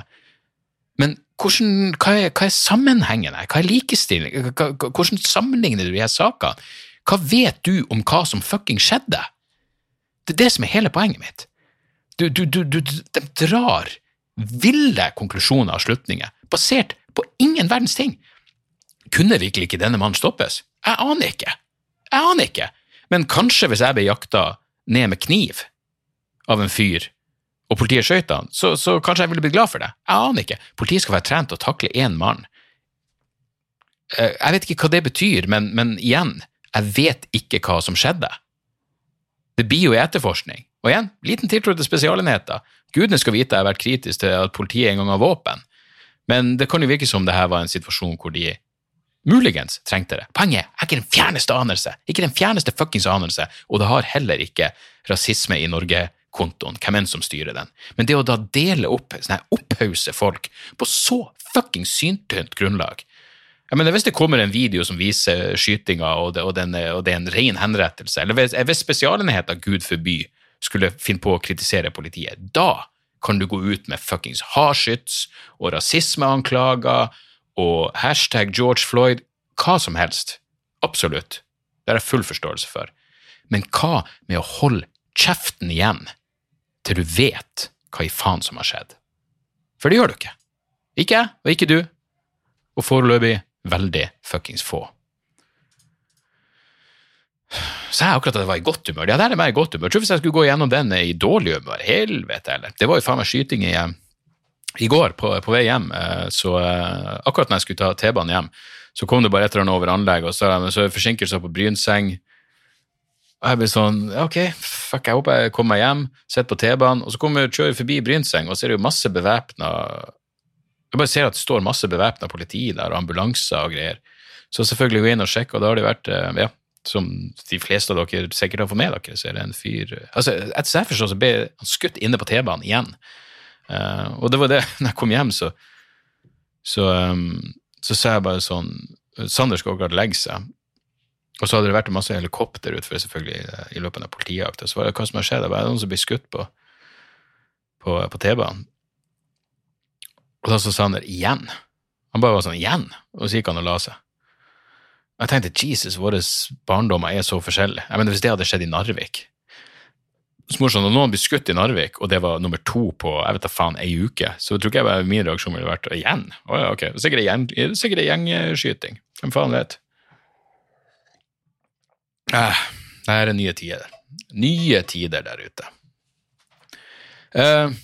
Men hvordan, hva, er, hva er sammenhengen her? Hva er likestilling? Hvordan sammenligner du de her sakene? Hva vet du om hva som fucking skjedde? Det er det som er hele poenget mitt. Du, du, du, de drar ville konklusjoner og slutninger basert på ingen verdens ting. Kunne virkelig ikke denne mannen stoppes? Jeg aner ikke. Jeg aner ikke. Men kanskje hvis jeg ble jakta ned med kniv av en fyr, og politiet skøyt han, så, så, kanskje jeg ville blitt glad for det. Jeg aner ikke. Politiet skal være trent til å takle én mann. Eh, jeg vet ikke hva det betyr, men, men igjen, jeg vet ikke hva som skjedde. Det blir jo etterforskning. Og igjen, liten tiltro til spesialenheter. Gudene skal vite jeg har vært kritisk til at politiet en gang har våpen, men det kan jo virke som det her var en situasjon hvor de Muligens trengte det. Poenget er, jeg har ikke den fjerneste anelse, ikke den fjerneste fuckings anelse, og det har heller ikke Rasisme i Norge-kontoen, hvem enn som styrer den. Men det å da dele opp, sånn her opphause folk på så fuckings syntynt grunnlag jeg mener, Hvis det kommer en video som viser skytinga, og og og det er en ren henrettelse, eller hvis, hvis spesialenheten, gud forby, skulle finne på å kritisere politiet, da kan du gå ut med fuckings hardskyts og rasismeanklager og hashtag George Floyd, hva som helst. Absolutt. Det har jeg full forståelse for. Men hva med å holde kjeften igjen til du vet hva i faen som har skjedd? For det gjør du ikke. Ikke jeg, og ikke du. Og foreløpig veldig fuckings få. Så jeg akkurat at jeg var i godt humør. Ja, der er meg i godt humør. Jeg tror hvis jeg skulle gå gjennom den i dårlig humør, helvete heller. Det var jo faen meg skyting i i går på, på, vei hjem, eh, så eh, akkurat når jeg skulle ta T-banen hjem, så kom det bare et eller annet over anlegget, og så, så er det forsinkelser på Brynseng. Og jeg blir sånn Ok, fuck, jeg håper jeg kommer meg hjem, sitter på T-banen, og så kommer jeg kjører forbi Brynseng, og så er det jo masse bevæpna Jeg bare ser at det står masse bevæpna politi der, og ambulanser og greier. Så selvfølgelig gå inn og sjekke, og da har det vært eh, ja, som de fleste av dere sikkert har fått med dere, så er det en fyr altså Etter jeg forstår, så ble han skutt inne på T-banen igjen. Uh, og det var det, når jeg kom hjem, så så, um, så sa jeg bare sånn Sander skal akkurat legge seg. Og så hadde det vært masse helikopter utenfor selvfølgelig i løpet av politijakta. Så var det hva som har skjedd? Det var noen som ble skutt på, på, på T-banen. Og da sa Sander igjen. Han bare var sånn igjen, og så gikk han og la seg. Jeg tenkte Jesus, våre barndommer er så forskjellige. Jeg mener, Hvis det hadde skjedd i Narvik morsomt, noen blir skutt i Narvik, og det var nummer to på jeg vet da faen, ei uke, så tror ikke jeg bare min reaksjon ville vært igjen. Oh, ja, ok, sikkert ei gjengskyting. Hvem faen vet? Eh, det her er nye tider. Nye tider der ute. Eh,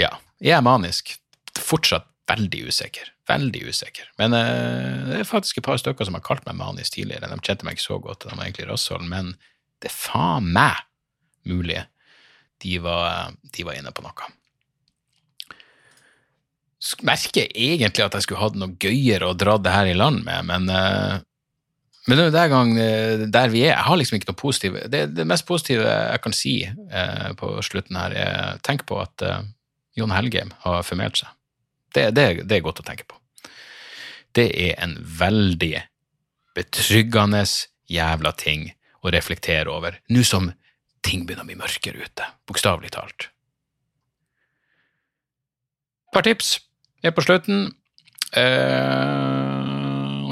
ja. Jeg er manisk. Fortsatt veldig usikker. Veldig usikker. Men eh, det er faktisk et par stykker som har kalt meg manisk tidligere. De kjente meg ikke så godt, de var egentlig rasshold, men det er faen meg mulig de var, de var inne på noe. Merker egentlig at jeg skulle hatt noe gøyere å dra det her i land med, men eh, men er der, gang, eh, der vi er, jeg har liksom ikke noe positivt. Det, det mest positive jeg kan si eh, på slutten her, er tenk på at eh, Jon Helgheim har formert seg. Det, det, det er godt å tenke på. Det er en veldig betryggende jævla ting å reflektere over, nå som ting begynner å bli mørkere ute, bokstavelig talt. Et par tips er på slutten. Eh,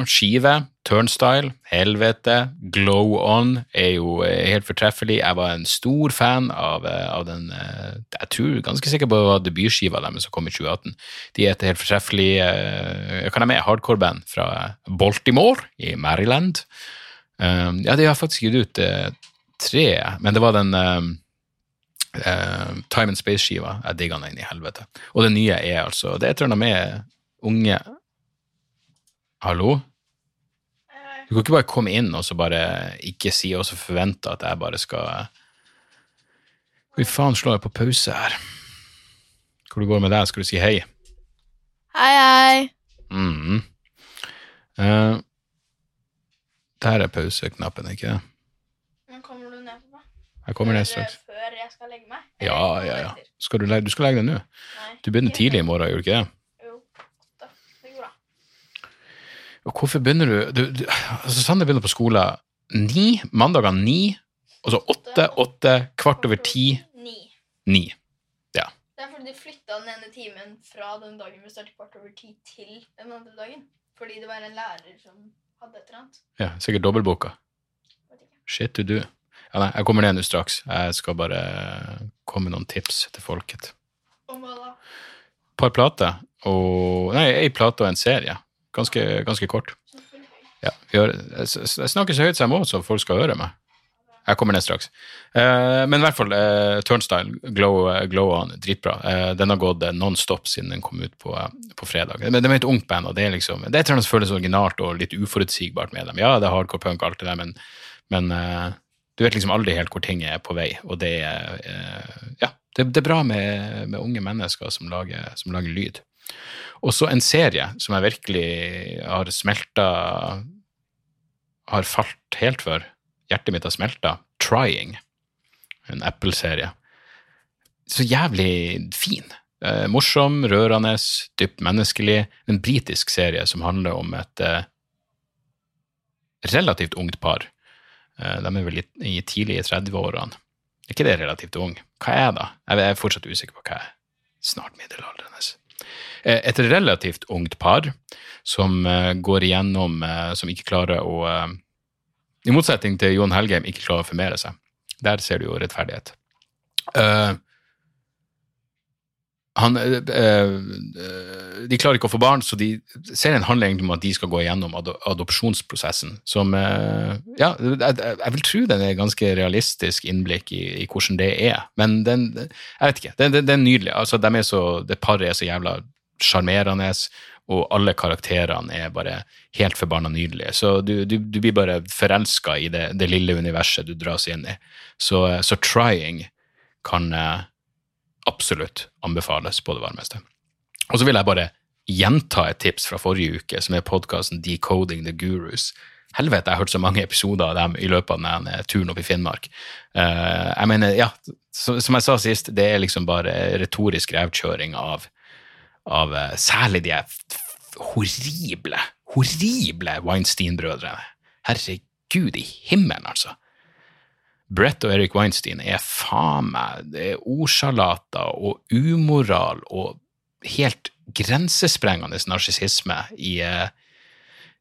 skive, Turnstyle, Helvete, Glow On er jo eh, helt fortreffelig. Jeg var en stor fan av, eh, av den eh, Jeg tror ganske sikker på det var debutskiva deres som kom i 2018. De er et helt fortreffelig eh, Kan jeg med hardcore-band fra Baltimore i Maryland. Eh, ja, de har faktisk gitt ut eh, tre, men det var den eh, eh, Time and Space-skiva. Jeg digga den inn i helvete. Og det nye er altså Det er eller annet med unge Hallo? Du kan ikke bare komme inn og så bare ikke si og så forvente at jeg bare skal Fy faen, slår jeg på pause her? Hvor det går med deg? Skal du si hei? Hei, hei. Mm. Uh, der er pauseknappen, ikke det? Nå kommer du ned på meg. Jeg kommer ned straks. Før jeg skal legge meg? Ja, ja, ja. Skal du, legge, du skal legge deg nå? Nei. Du begynner tidlig i morgen, gjør du ikke det? Jo. Det går bra. Hvorfor begynner du, du, du altså Sander begynner på skole ni, mandager ni, og så åtte, åtte, kvart over ti, Ni. ni. Det er fordi du flytta den ene timen fra den dagen vi startet kvart over ti, til den andre dagen. Fordi det var en lærer som hadde et eller annet. Ja, sikkert dobbeltboka. Shit, du, du. Ja, nei, jeg kommer ned nå straks. Jeg skal bare komme med noen tips til folket. Om hva da? Et par plater, og Nei, ei plate og en serie. Ganske, ganske kort. Ja, jeg, jeg snakker så høyt som jeg må, så folk skal høre meg. Jeg kommer ned straks. Eh, men i hvert fall, eh, Turnstyle, Glow, Glow On, dritbra. Eh, den har gått eh, non-stop siden den kom ut på, eh, på fredag. Men det er et ungt band, og det er liksom, det er et eller annet som føles originalt og litt uforutsigbart med dem. Ja, det er hardcore punk, alt det der, men, men eh, du vet liksom aldri helt hvor ting er på vei, og det er eh, Ja, det, det er bra med, med unge mennesker som lager, som lager lyd. Og så en serie som jeg virkelig har smelta Har falt helt for. Hjertet mitt har smelta. Trying. En Apple-serie. Så jævlig fin. Eh, morsom, rørende, dypt menneskelig. En britisk serie som handler om et eh, relativt ungt par. Eh, de er vel i, tidlig i 30-årene. Er ikke det relativt ung? Hva er jeg da? Jeg er fortsatt usikker på hva jeg er. Snart middelaldrende. Eh, Et relativt ungt par som eh, går igjennom Som ikke klarer å I motsetning til Jon Helgheim, ikke klarer å formere seg. Der ser du jo rettferdighet. Eh, han, eh, de klarer ikke å få barn, så de, serien handler egentlig om at de skal gå igjennom ado adopsjonsprosessen. Som øh, Ja, jeg, jeg vil tro den er ganske realistisk innblikk i, i hvordan det er. Men den Jeg vet ikke. Den, den, den nydelig. Altså, de er så, det paret er så jævla sjarmerende, og alle karakterene er bare helt forbanna nydelige. Så du, du, du blir bare forelska i det, det lille universet du dras inn i. Så, så Trying kan absolutt anbefales på det varmeste. Og så vil jeg bare gjenta et tips fra forrige uke, som er podkasten Decoding the Gurus. Helvete, jeg har hørt så mange episoder av dem i løpet av denne turen opp i Finnmark. Eh, jeg mener, ja, som jeg sa sist, det er liksom bare retorisk revkjøring av, av eh, særlig de horrible, horrible Weinstein-brødrene. Herregud i himmelen, altså. Brett og Eric Weinstein er faen meg det er ordsalater og umoral og helt grensesprengende narsissisme i, eh,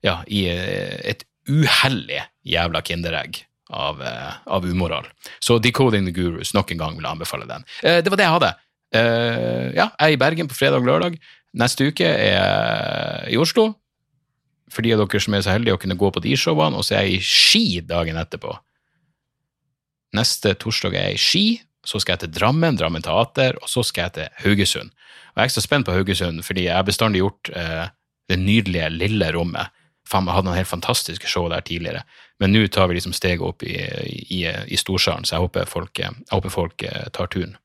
ja, i eh, et uhellig jævla kinderegg av, eh, av umoral. Så Decoding the Gurus, nok en gang vil jeg anbefale den. Det var det jeg hadde. Ja, jeg er i Bergen på fredag og lørdag. Neste uke er jeg i Oslo. For de av dere som er så heldige å kunne gå på de showene, og så er jeg i Ski dagen etterpå. Neste torsdag er jeg i Ski, så skal jeg til Drammen, Drammen Teater, og så skal jeg til Haugesund. Og jeg er ekstra spent på Haugesund, fordi jeg har bestandig gjort eh, det nydelige Lille Rommet. Faen, jeg hadde noen helt fantastiske show der tidligere, men nå tar vi liksom steget opp i, i, i storsalen, så jeg håper folk, jeg håper folk eh, tar turen.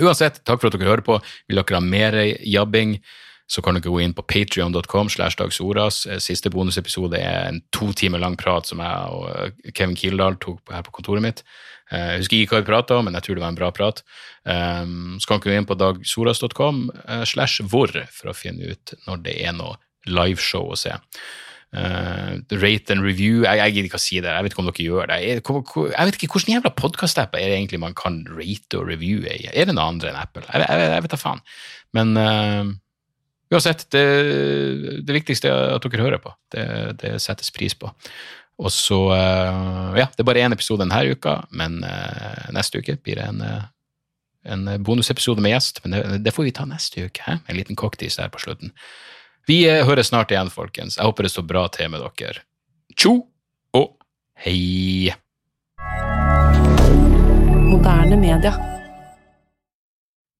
Uansett, takk for at dere hører på. Vil dere ha mer jabbing, så kan dere gå inn på patrion.com slash dagsoras. Eh, siste bonusepisode er en to timer lang prat som jeg og eh, Kevin Kildahl tok her på kontoret mitt. Eh, jeg husker ikke hva vi prata om, men jeg tror det var en bra prat. Så kan dere gå inn på dagsoras.com slash hvor for å finne ut når det er noe liveshow å se. Uh, rate and review Jeg, jeg gidder ikke å si det, jeg vet ikke om dere gjør det. Jeg, jeg vet ikke Hvilken jævla podkast-app er det egentlig man kan rate og reviewe i? Er det noe andre enn Apple? Jeg, jeg vet da faen. Men uh, uansett, det, det, viktigste er at dere hører på. Det, det settes pris på. Og så uh, Ja, det er bare én episode denne uka, men neste uke blir det en, en bonusepisode med gjest. Men det, det, får vi ta neste uke. He? En liten cocktail her på slutten. Vi eh, høres snart igjen, folkens. Jeg håper det står bra til med dere. Tjo og hei! Moderne media.